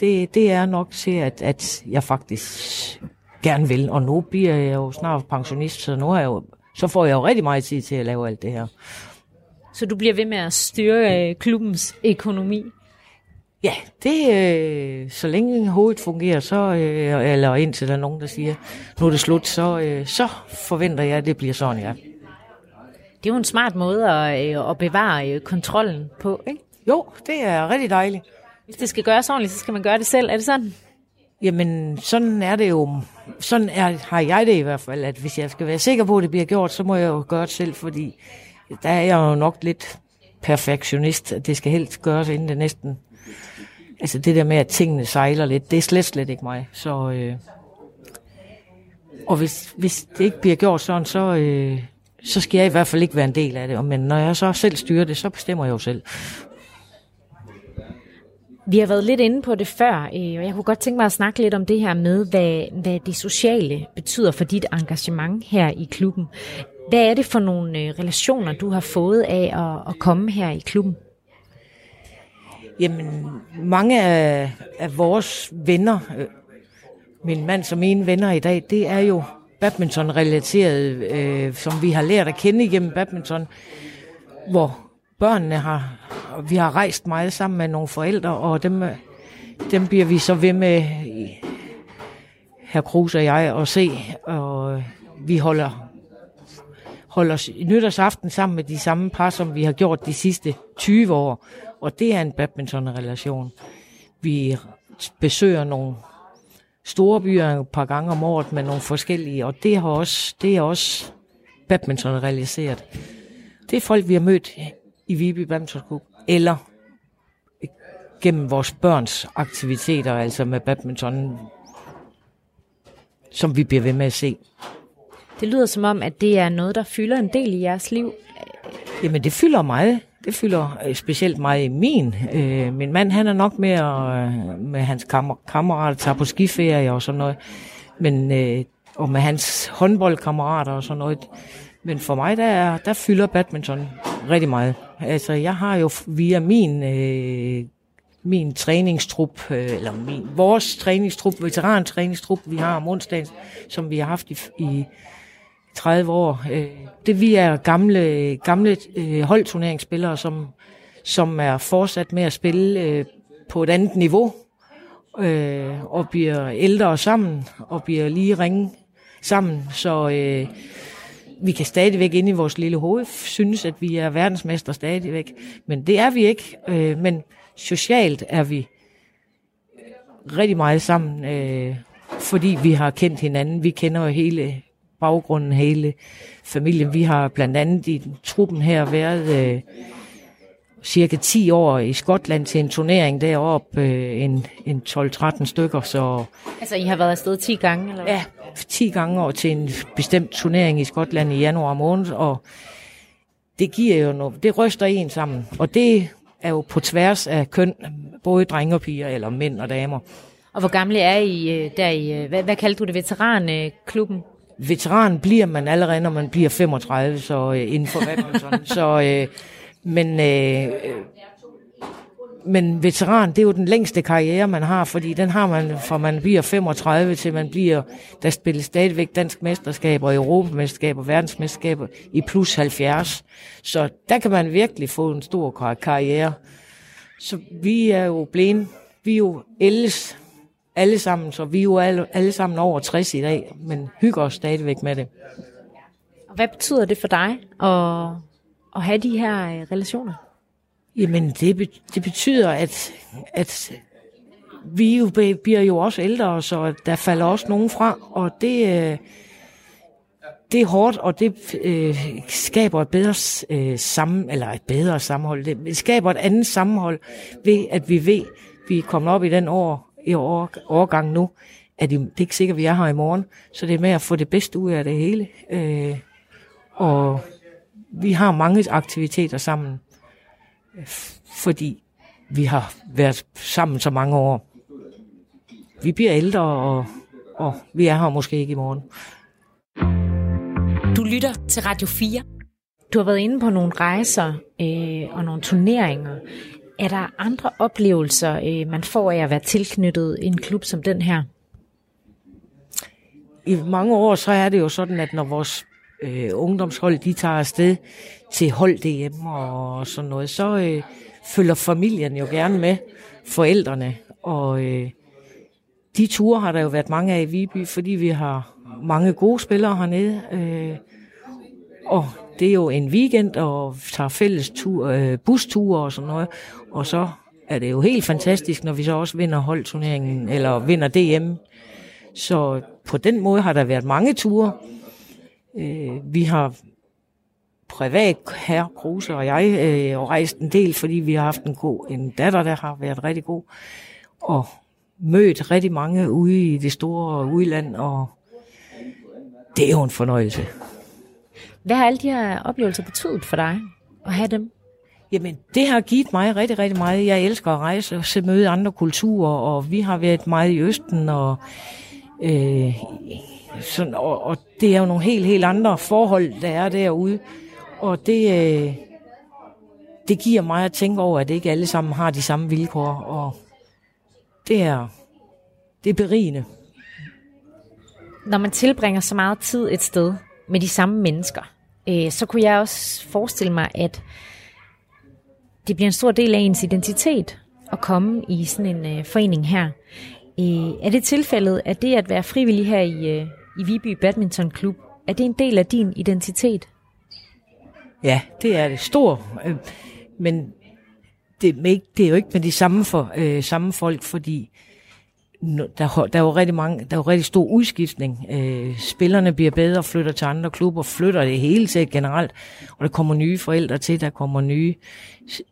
Speaker 3: det, det er nok til, at, at jeg faktisk gerne vil. Og nu bliver jeg jo snart pensionist, så nu er jeg jo, så får jeg jo rigtig meget tid til at lave alt det her.
Speaker 1: Så du bliver ved med at styre øh, klubbens økonomi?
Speaker 3: Ja, det øh, så længe hovedet fungerer, så, øh, eller indtil der er nogen, der siger, nu er det slut, så, øh, så forventer jeg, at det bliver sådan, ja.
Speaker 1: Det er jo en smart måde at, øh, at bevare øh, kontrollen på, ikke?
Speaker 3: Jo, det er rigtig dejligt.
Speaker 1: Hvis det skal gøres ordentligt, så skal man gøre det selv. Er det sådan?
Speaker 3: Jamen, sådan er det jo. Sådan er, har jeg det i hvert fald, at hvis jeg skal være sikker på, at det bliver gjort, så må jeg jo gøre det selv, fordi der er jeg jo nok lidt perfektionist. Det skal helst gøres, inden det næsten altså det der med, at tingene sejler lidt, det er slet, slet ikke mig. Så, øh, og hvis, hvis det ikke bliver gjort sådan, så, øh, så skal jeg i hvert fald ikke være en del af det. Men når jeg så selv styrer det, så bestemmer jeg jo selv.
Speaker 1: Vi har været lidt inde på det før, øh, og jeg kunne godt tænke mig at snakke lidt om det her med, hvad, hvad det sociale betyder for dit engagement her i klubben. Hvad er det for nogle øh, relationer, du har fået af at, at komme her i klubben?
Speaker 3: Jamen, mange af, af vores venner, øh, min mand som mine venner i dag, det er jo badminton-relateret, øh, som vi har lært at kende igennem badminton, hvor børnene har, vi har rejst meget sammen med nogle forældre, og dem, dem bliver vi så ved med, herr Kruse og jeg, at se, og vi holder holder nytårsaften sammen med de samme par, som vi har gjort de sidste 20 år. Og det er en badminton-relation. Vi besøger nogle store byer et par gange om året med nogle forskellige, og det, har også, det er også badminton realiseret. Det er folk, vi har mødt i Viby Badminton Club, eller gennem vores børns aktiviteter, altså med badminton, som vi bliver ved med at se.
Speaker 1: Det lyder som om, at det er noget, der fylder en del i jeres liv.
Speaker 3: Jamen, det fylder meget. Det fylder øh, specielt meget i min. Øh, min mand, han er nok mere øh, med hans kammer, kammerater, tager på skiferie og sådan noget. Men, øh, og med hans håndboldkammerater og sådan noget. Men for mig, der, er, der fylder badminton rigtig meget. Altså, jeg har jo via min, øh, min træningstrup, øh, eller min, vores træningstrup, veterantræningstrup, vi har om onsdagen, som vi har haft i, i 30 år. Øh, det vi er gamle, gamle øh, holdturneringsspillere, som, som er fortsat med at spille øh, på et andet niveau, øh, og bliver ældre sammen, og bliver lige ringe sammen, så øh, vi kan stadigvæk ind i vores lille hoved synes, at vi er verdensmester stadigvæk, men det er vi ikke, øh, men socialt er vi rigtig meget sammen, øh, fordi vi har kendt hinanden. Vi kender jo hele baggrunden, hele familien. Vi har blandt andet i truppen her været øh, cirka 10 år i Skotland til en turnering deroppe, øh, en, en 12-13 stykker. Så,
Speaker 1: altså I har været afsted 10 gange? Eller
Speaker 3: Ja, 10 gange over til en bestemt turnering i Skotland i januar måned, og det giver jo noget, det ryster en sammen, og det er jo på tværs af køn, både drenge og piger, eller mænd og damer.
Speaker 1: Og hvor gamle er I øh, der i, øh, hvad, hvad kaldte du det, veteranklubben?
Speaker 3: veteran bliver man allerede, når man bliver 35, så øh, inden for badminton. så, øh, men, øh, men veteran, det er jo den længste karriere, man har, fordi den har man fra man bliver 35 til man bliver, der spilles stadigvæk dansk mesterskaber, europamesterskaber, verdensmesterskaber i plus 70. Så der kan man virkelig få en stor karriere. Så vi er jo blevet, vi er jo ældes alle sammen, så vi er jo alle, alle sammen over 60 i dag, men hygger os stadigvæk med det.
Speaker 1: Og hvad betyder det for dig at, at have de her øh, relationer?
Speaker 3: Jamen, det, det betyder, at, at vi jo bliver jo også ældre, så der falder også nogen fra, og det, øh, det er hårdt, og det øh, skaber et bedre, øh, sammen, eller et bedre sammenhold. Det skaber et andet sammenhold ved, at vi ved, vi er kommet op i den år, i år, årgang nu, at det er ikke sikkert, at vi er her i morgen. Så det er med at få det bedste ud af det hele. Øh, og vi har mange aktiviteter sammen, fordi vi har været sammen så mange år. Vi bliver ældre, og, og vi er her måske ikke i morgen.
Speaker 1: Du lytter til Radio 4. Du har været inde på nogle rejser øh, og nogle turneringer. Er der andre oplevelser, øh, man får af at være tilknyttet en klub som den her?
Speaker 3: I mange år så er det jo sådan, at når vores øh, ungdomshold de tager afsted til hold DM og sådan noget, så øh, følger familien jo gerne med forældrene. Og øh, de ture har der jo været mange af i Viby, fordi vi har mange gode spillere hernede. Øh, og det er jo en weekend, og tager fælles tur, øh, busture og sådan noget. Og så er det jo helt fantastisk, når vi så også vinder holdturneringen, eller vinder DM. Så på den måde har der været mange ture. Øh, vi har privat, herre Kruse og jeg, øh, rejst en del, fordi vi har haft en god en datter, der har været rigtig god. Og mødt rigtig mange ude i det store udland, og det er jo en fornøjelse.
Speaker 1: Hvad har alle de her oplevelser betydet for dig at have dem?
Speaker 3: Jamen, det har givet mig rigtig, rigtig meget. Jeg elsker at rejse og se møde andre kulturer, og vi har været meget i Østen, og, øh, sådan, og, og det er jo nogle helt, helt andre forhold, der er derude. Og det, øh, det giver mig at tænke over, at ikke alle sammen har de samme vilkår, og det er, det er berigende.
Speaker 1: Når man tilbringer så meget tid et sted med de samme mennesker, øh, så kunne jeg også forestille mig, at det bliver en stor del af ens identitet at komme i sådan en øh, forening her. Øh, er det tilfældet, at det at være frivillig her i, øh, i Viby Badminton Klub, er det en del af din identitet?
Speaker 3: Ja, det er det. Stor. Øh, men det, det er jo ikke med de samme, for, øh, samme folk, fordi der, der er jo rigtig mange, der er jo rigtig stor udskiftning. Øh, spillerne bliver bedre, flytter til andre klubber, flytter det hele set generelt, og der kommer nye forældre til, der kommer nye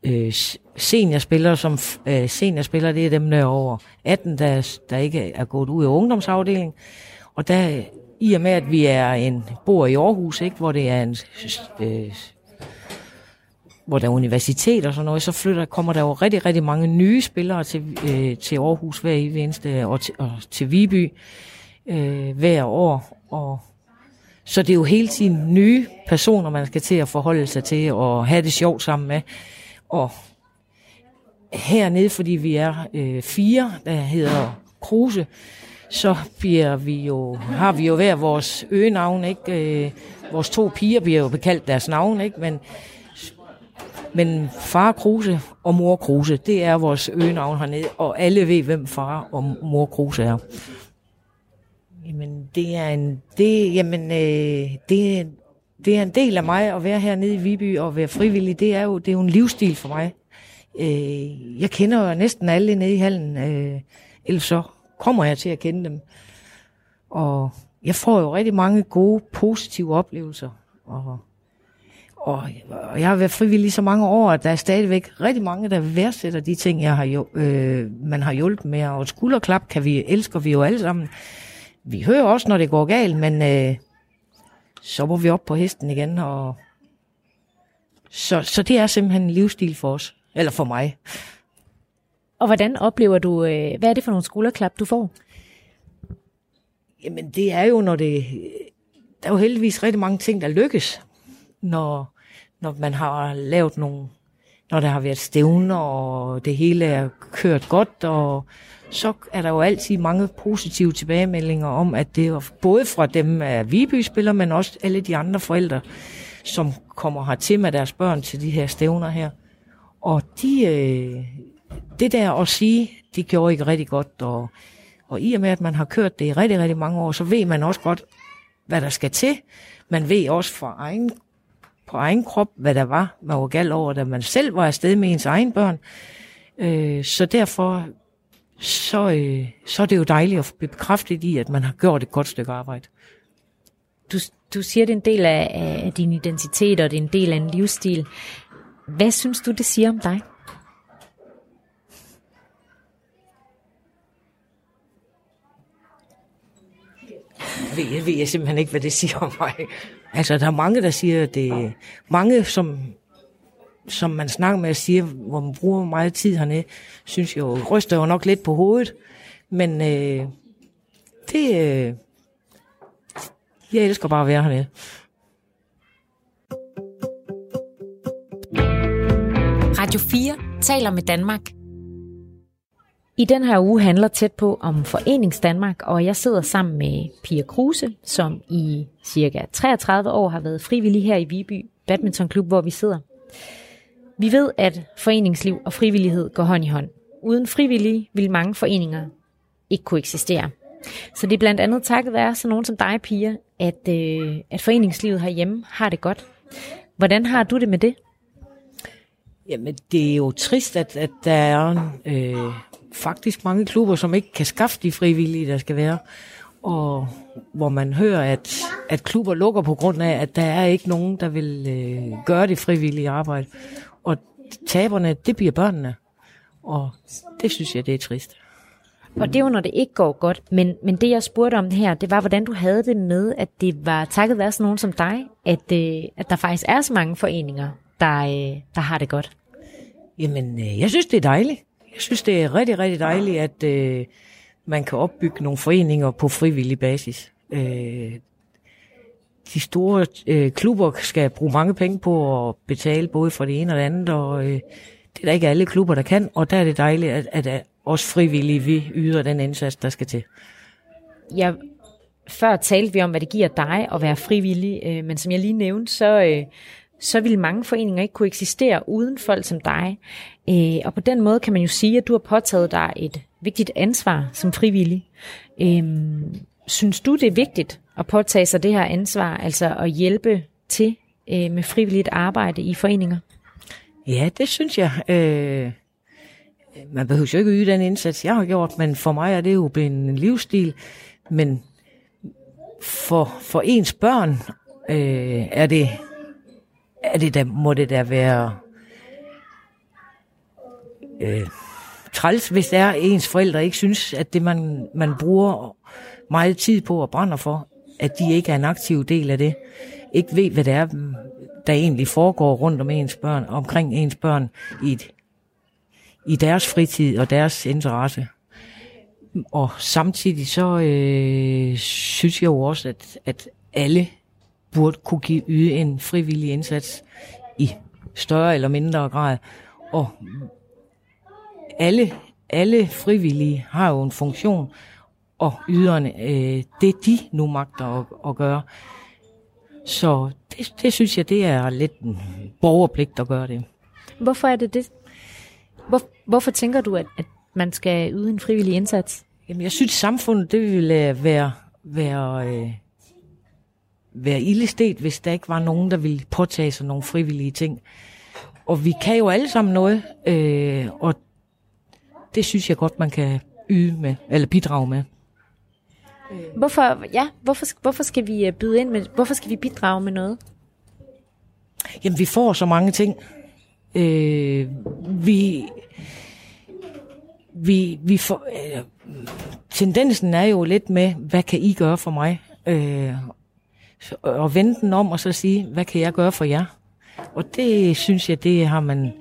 Speaker 3: øh, seniorspillere, som øh, seniorspillere, det er dem, der er over 18, der, der ikke er gået ud af ungdomsafdelingen. Og der, i og med, at vi er en, bor i Aarhus, ikke, hvor det er en øh, hvor der er universitet og sådan noget, så flytter, kommer der jo rigtig, rigtig mange nye spillere til, øh, til Aarhus hver eneste, og til, og til Viby øh, hver år. Og, så det er jo hele tiden nye personer, man skal til at forholde sig til og have det sjovt sammen med. Og hernede, fordi vi er øh, fire, der hedder Kruse, så bliver vi jo, har vi jo hver vores øgenavn, ikke? Øh, vores to piger bliver jo bekaldt deres navn, ikke? Men men far Kruse og mor Kruse, det er vores øgenavn hernede, og alle ved, hvem far og mor Kruse er. Jamen, det er en, det, jamen, øh, det, det er en del af mig at være hernede i Viby og være frivillig. Det er jo, det er jo en livsstil for mig. Øh, jeg kender jo næsten alle nede i hallen, øh, ellers så kommer jeg til at kende dem. Og jeg får jo rigtig mange gode, positive oplevelser. Og og, og jeg har været frivillig så mange år, at der er stadigvæk rigtig mange, der værdsætter de ting, jeg har jo, øh, man har hjulpet med. Og skulderklap kan vi, elsker vi jo alle sammen. Vi hører også, når det går galt, men øh, så må vi op på hesten igen. Og så, så det er simpelthen en livsstil for os, eller for mig.
Speaker 1: Og hvordan oplever du, øh, hvad er det for nogle skulderklap, du får?
Speaker 3: Jamen det er jo, når det, der er jo heldigvis rigtig mange ting, der lykkes når, når man har lavet nogle, når der har været stævner, og det hele er kørt godt, og så er der jo altid mange positive tilbagemeldinger om, at det er både fra dem af Viby-spillere, men også alle de andre forældre, som kommer her til med deres børn til de her stævner her. Og de, øh, det der at sige, de gjorde ikke rigtig godt, og, og i og med, at man har kørt det i rigtig, rigtig mange år, så ved man også godt, hvad der skal til. Man ved også fra egen på egen krop, hvad der var, man var gal over, da man selv var afsted med ens egen børn. Øh, så derfor så, øh, så er det jo dejligt at blive bekræftet i, at man har gjort et godt stykke arbejde.
Speaker 1: Du, du siger, det er en del af, af din identitet, og det er en del af en livsstil. Hvad synes du, det siger om dig?
Speaker 3: Ved, jeg ved jeg simpelthen ikke, hvad det siger om mig. Altså, der er mange, der siger, at det mange, som, som man snakker med og siger, hvor man bruger meget tid hernede, synes jo, ryster jo nok lidt på hovedet. Men øh, det, øh, jeg elsker bare at være hernede.
Speaker 1: Radio 4 taler med Danmark. I den her uge handler tæt på om Forenings Danmark, og jeg sidder sammen med Pia Kruse, som i cirka 33 år har været frivillig her i Viby Badmintonklub, hvor vi sidder. Vi ved, at foreningsliv og frivillighed går hånd i hånd. Uden frivillige vil mange foreninger ikke kunne eksistere. Så det er blandt andet takket være så nogen som dig, Pia, at, øh, at foreningslivet herhjemme har det godt. Hvordan har du det med det?
Speaker 3: Jamen, det er jo trist, at, at der er øh, faktisk mange klubber, som ikke kan skaffe de frivillige, der skal være. Og hvor man hører, at, at klubber lukker på grund af, at der er ikke nogen, der vil øh, gøre det frivillige arbejde. Og taberne, det bliver børnene. Og det synes jeg, det er trist.
Speaker 1: Og det er jo, når det ikke går godt. Men, men det, jeg spurgte om her, det var, hvordan du havde det med, at det var takket være sådan nogen som dig, at, øh, at der faktisk er så mange foreninger, der, øh, der har det godt.
Speaker 3: Jamen, øh, jeg synes, det er dejligt. Jeg synes, det er rigtig, rigtig dejligt, at øh, man kan opbygge nogle foreninger på frivillig basis. Øh, de store øh, klubber skal bruge mange penge på at betale både for det ene og det andet, og øh, det er der ikke alle klubber, der kan, og der er det dejligt, at, at, at os frivillige, vi yder den indsats, der skal til.
Speaker 1: Ja, før talte vi om, hvad det giver dig at være frivillig, øh, men som jeg lige nævnte, så, øh, så ville mange foreninger ikke kunne eksistere uden folk som dig. Øh, og på den måde kan man jo sige, at du har påtaget dig et vigtigt ansvar som frivillig. Øh, synes du, det er vigtigt at påtage sig det her ansvar, altså at hjælpe til øh, med frivilligt arbejde i foreninger?
Speaker 3: Ja, det synes jeg. Øh, man behøver jo ikke yde den indsats, jeg har gjort, men for mig er det jo blevet en livsstil. Men for, for ens børn øh, er det, er det da, må det da være øh, træls, hvis der er ens forældre ikke synes, at det man, man bruger meget tid på og brænder for, at de ikke er en aktiv del af det. Ikke ved, hvad det er, der egentlig foregår rundt om ens børn, omkring ens børn i, et, i deres fritid og deres interesse. Og samtidig så øh, synes jeg jo også, at, at alle burde kunne give yde en frivillig indsats i større eller mindre grad. Og alle, alle frivillige har jo en funktion, og yderne, øh, det de nu magter at, at gøre. Så det, det synes jeg, det er lidt en borgerpligt at gøre det.
Speaker 1: Hvorfor er det det? Hvor, hvorfor tænker du, at, at man skal yde en frivillig indsats?
Speaker 3: Jamen, jeg synes, samfundet det ville være, være, øh, være ildestet, hvis der ikke var nogen, der ville påtage sig nogle frivillige ting. Og vi kan jo alle sammen noget, øh, og det synes jeg godt, man kan yde med, eller bidrage med.
Speaker 1: Hvorfor, ja, hvorfor, hvorfor skal vi øh, byde ind med, hvorfor skal vi bidrage med noget?
Speaker 3: Jamen, vi får så mange ting. Øh, vi, vi, vi får, øh, tendensen er jo lidt med, hvad kan I gøre for mig? Øh, og vende den om og så sige, hvad kan jeg gøre for jer? Og det synes jeg, det har man,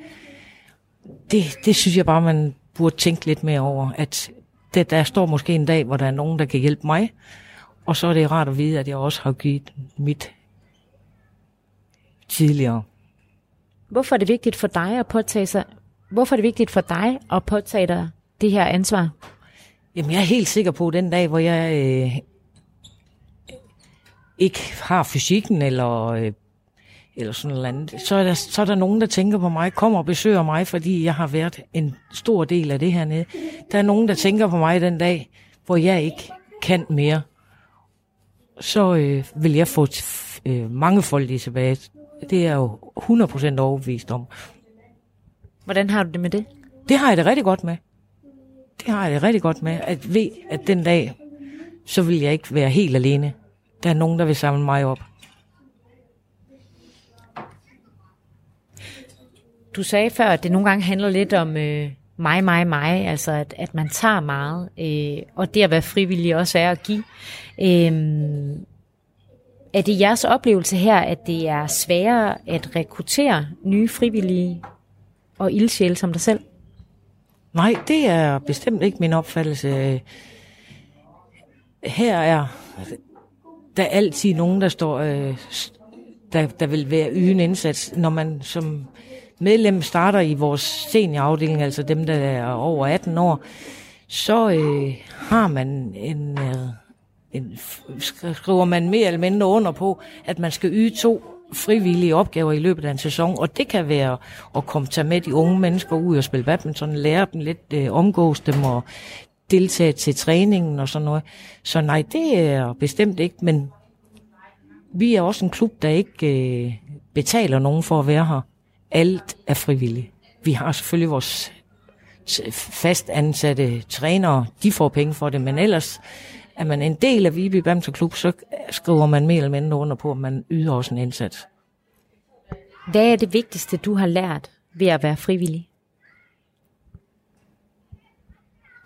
Speaker 3: det, det synes jeg bare, man burde tænke lidt mere over, at det, der står måske en dag, hvor der er nogen, der kan hjælpe mig, og så er det rart at vide, at jeg også har givet mit tidligere.
Speaker 1: Hvorfor er det vigtigt for dig at påtage sig, hvorfor er det vigtigt for dig at påtage dig det her ansvar?
Speaker 3: Jamen, jeg er helt sikker på, at den dag, hvor jeg øh, ikke har fysikken eller øh, eller sådan noget andet, så er, der, så er der nogen, der tænker på mig, kommer og besøger mig, fordi jeg har været en stor del af det her nede. Der er nogen, der tænker på mig den dag, hvor jeg ikke kan mere. Så øh, vil jeg få øh, mange folk tilbage. Det er jo 100% overbevist om.
Speaker 1: Hvordan har du det med det?
Speaker 3: Det har jeg det rigtig godt med. Det har jeg det rigtig godt med. At ved, at den dag, så vil jeg ikke være helt alene. Der er nogen, der vil samle mig op.
Speaker 1: Du sagde før, at det nogle gange handler lidt om øh, mig, mig, mig, altså at, at man tager meget, øh, og det at være frivillig også er at give. Øh, er det jeres oplevelse her, at det er sværere at rekruttere nye frivillige og ildsjæle som dig selv?
Speaker 3: Nej, det er bestemt ikke min opfattelse. Her er der er altid nogen, der står, øh, der, der vil være yde en indsats, når man som medlem starter i vores seniorafdeling, altså dem, der er over 18 år, så øh, har man en, øh, en, skriver man mere eller mindre under på, at man skal yde to frivillige opgaver i løbet af en sæson, og det kan være at komme tage med de unge mennesker ud og spille badminton, lære dem lidt, øh, omgås dem og deltage til træningen og sådan noget. Så nej, det er bestemt ikke, men vi er også en klub, der ikke øh, betaler nogen for at være her. Alt er frivilligt. Vi har selvfølgelig vores fast ansatte trænere, de får penge for det, men ellers er man en del af Viby Bamser Klub, så skriver man mere eller mindre under på, at man yder også en indsats.
Speaker 1: Hvad er det vigtigste, du har lært ved at være frivillig?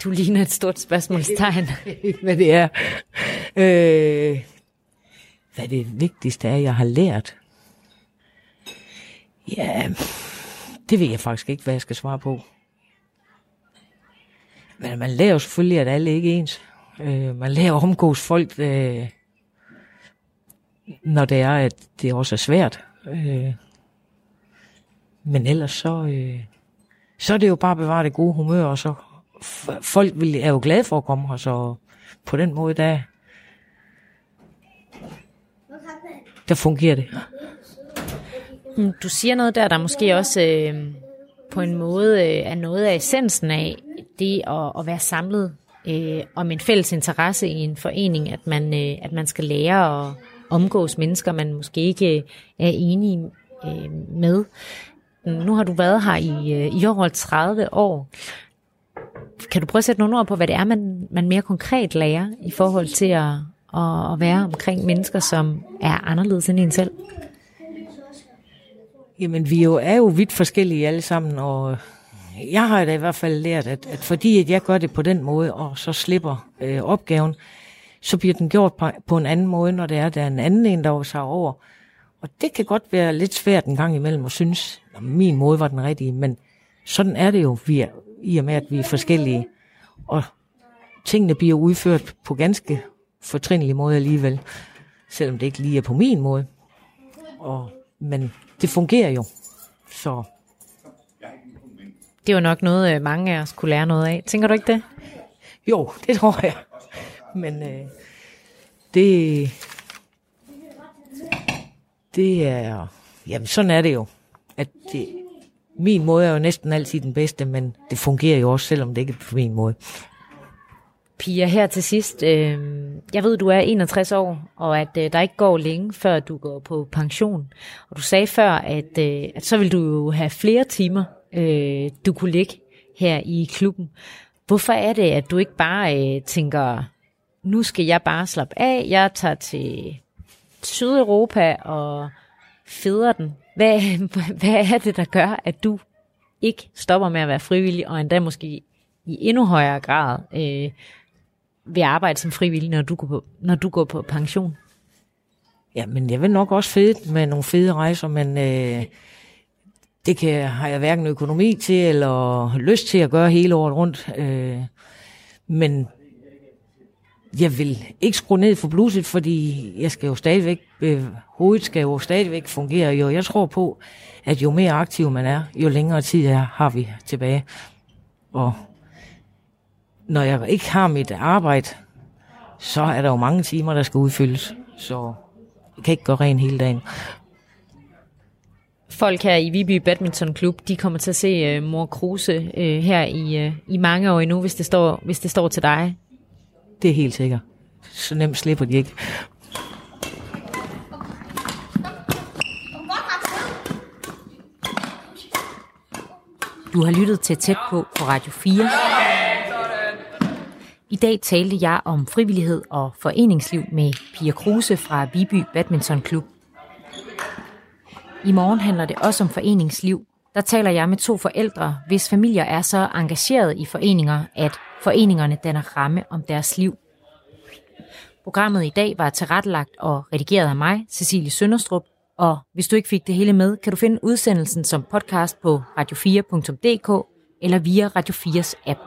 Speaker 1: Du ligner et stort spørgsmålstegn.
Speaker 3: hvad det er. Øh, hvad det vigtigste er, jeg har lært? Ja, det ved jeg faktisk ikke, hvad jeg skal svare på. Men man lærer jo selvfølgelig, at alle ikke er ens. Øh, man lærer at omgås folk, øh, når det er, at det også er svært. Øh, men ellers så, øh, så er det jo bare at bevare det gode humør, og så folk vil, er jo glade for at komme her, så på den måde, der, der fungerer det.
Speaker 1: Mm, du siger noget der, der måske også øh, på en måde øh, er noget af essensen af det at, at være samlet øh, om en fælles interesse i en forening, at man, øh, at man skal lære at omgås mennesker, man måske ikke øh, er enige øh, med. Nu har du været her i, øh, i over 30 år. Kan du prøve at sætte nogle ord på, hvad det er, man, man mere konkret lærer i forhold til at, at, at være omkring mennesker, som er anderledes end en selv?
Speaker 3: Jamen, vi jo, er jo vidt forskellige alle sammen, og jeg har da i hvert fald lært, at, at fordi at jeg gør det på den måde, og så slipper øh, opgaven, så bliver den gjort på, på en anden måde, når det er, der er en anden en, der sig over. Og det kan godt være lidt svært en gang imellem at synes, at min måde var den rigtige, men sådan er det jo, vi er, i og med, at vi er forskellige. Og tingene bliver udført på ganske fortrindelige måde alligevel, selvom det ikke lige er på min måde. Og, men det fungerer jo. Så
Speaker 1: det var nok noget, øh, mange af os kunne lære noget af. Tænker du ikke det?
Speaker 3: Jo, det tror jeg. Men øh, det, det er, jamen sådan er det jo. At det, min måde er jo næsten altid den bedste, men det fungerer jo også, selvom det ikke er på min måde.
Speaker 1: Pia, her til sidst. Øh, jeg ved, du er 61 år, og at øh, der ikke går længe, før du går på pension. Og du sagde før, at, øh, at så vil du jo have flere timer øh, du kunne ligge her i klubben. Hvorfor er det, at du ikke bare øh, tænker, nu skal jeg bare slappe af, jeg tager til Sydeuropa og feder den? Hvad, hvad er det, der gør, at du ikke stopper med at være frivillig, og endda måske i endnu højere grad øh, vil arbejde som frivillig, når du går på, når du går på pension?
Speaker 3: Ja, men jeg vil nok også fede med nogle fede rejser, men øh, det kan, har jeg hverken økonomi til eller lyst til at gøre hele året rundt. Øh, men jeg vil ikke skrue ned for bluset, fordi jeg skal jo stadigvæk, øh, hovedet skal jo stadigvæk fungere. Jo, jeg tror på, at jo mere aktiv man er, jo længere tid er, har vi tilbage. Og når jeg ikke har mit arbejde, så er der jo mange timer, der skal udfyldes. Så jeg kan ikke gå ren hele dagen
Speaker 1: folk her i Viby Badminton Klub, de kommer til at se uh, mor Kruse uh, her i, uh, i mange år endnu, hvis det, står, hvis det står til dig.
Speaker 3: Det er helt sikkert. Så nemt slipper de ikke.
Speaker 1: Du har lyttet til Tæt på på Radio 4. I dag talte jeg om frivillighed og foreningsliv med Pia Kruse fra Viby Badminton Klub. I morgen handler det også om foreningsliv der taler jeg med to forældre, hvis familier er så engageret i foreninger, at foreningerne danner ramme om deres liv. Programmet i dag var tilrettelagt og redigeret af mig, Cecilie Sønderstrup, og hvis du ikke fik det hele med, kan du finde udsendelsen som podcast på radio4.dk eller via Radio 4's app.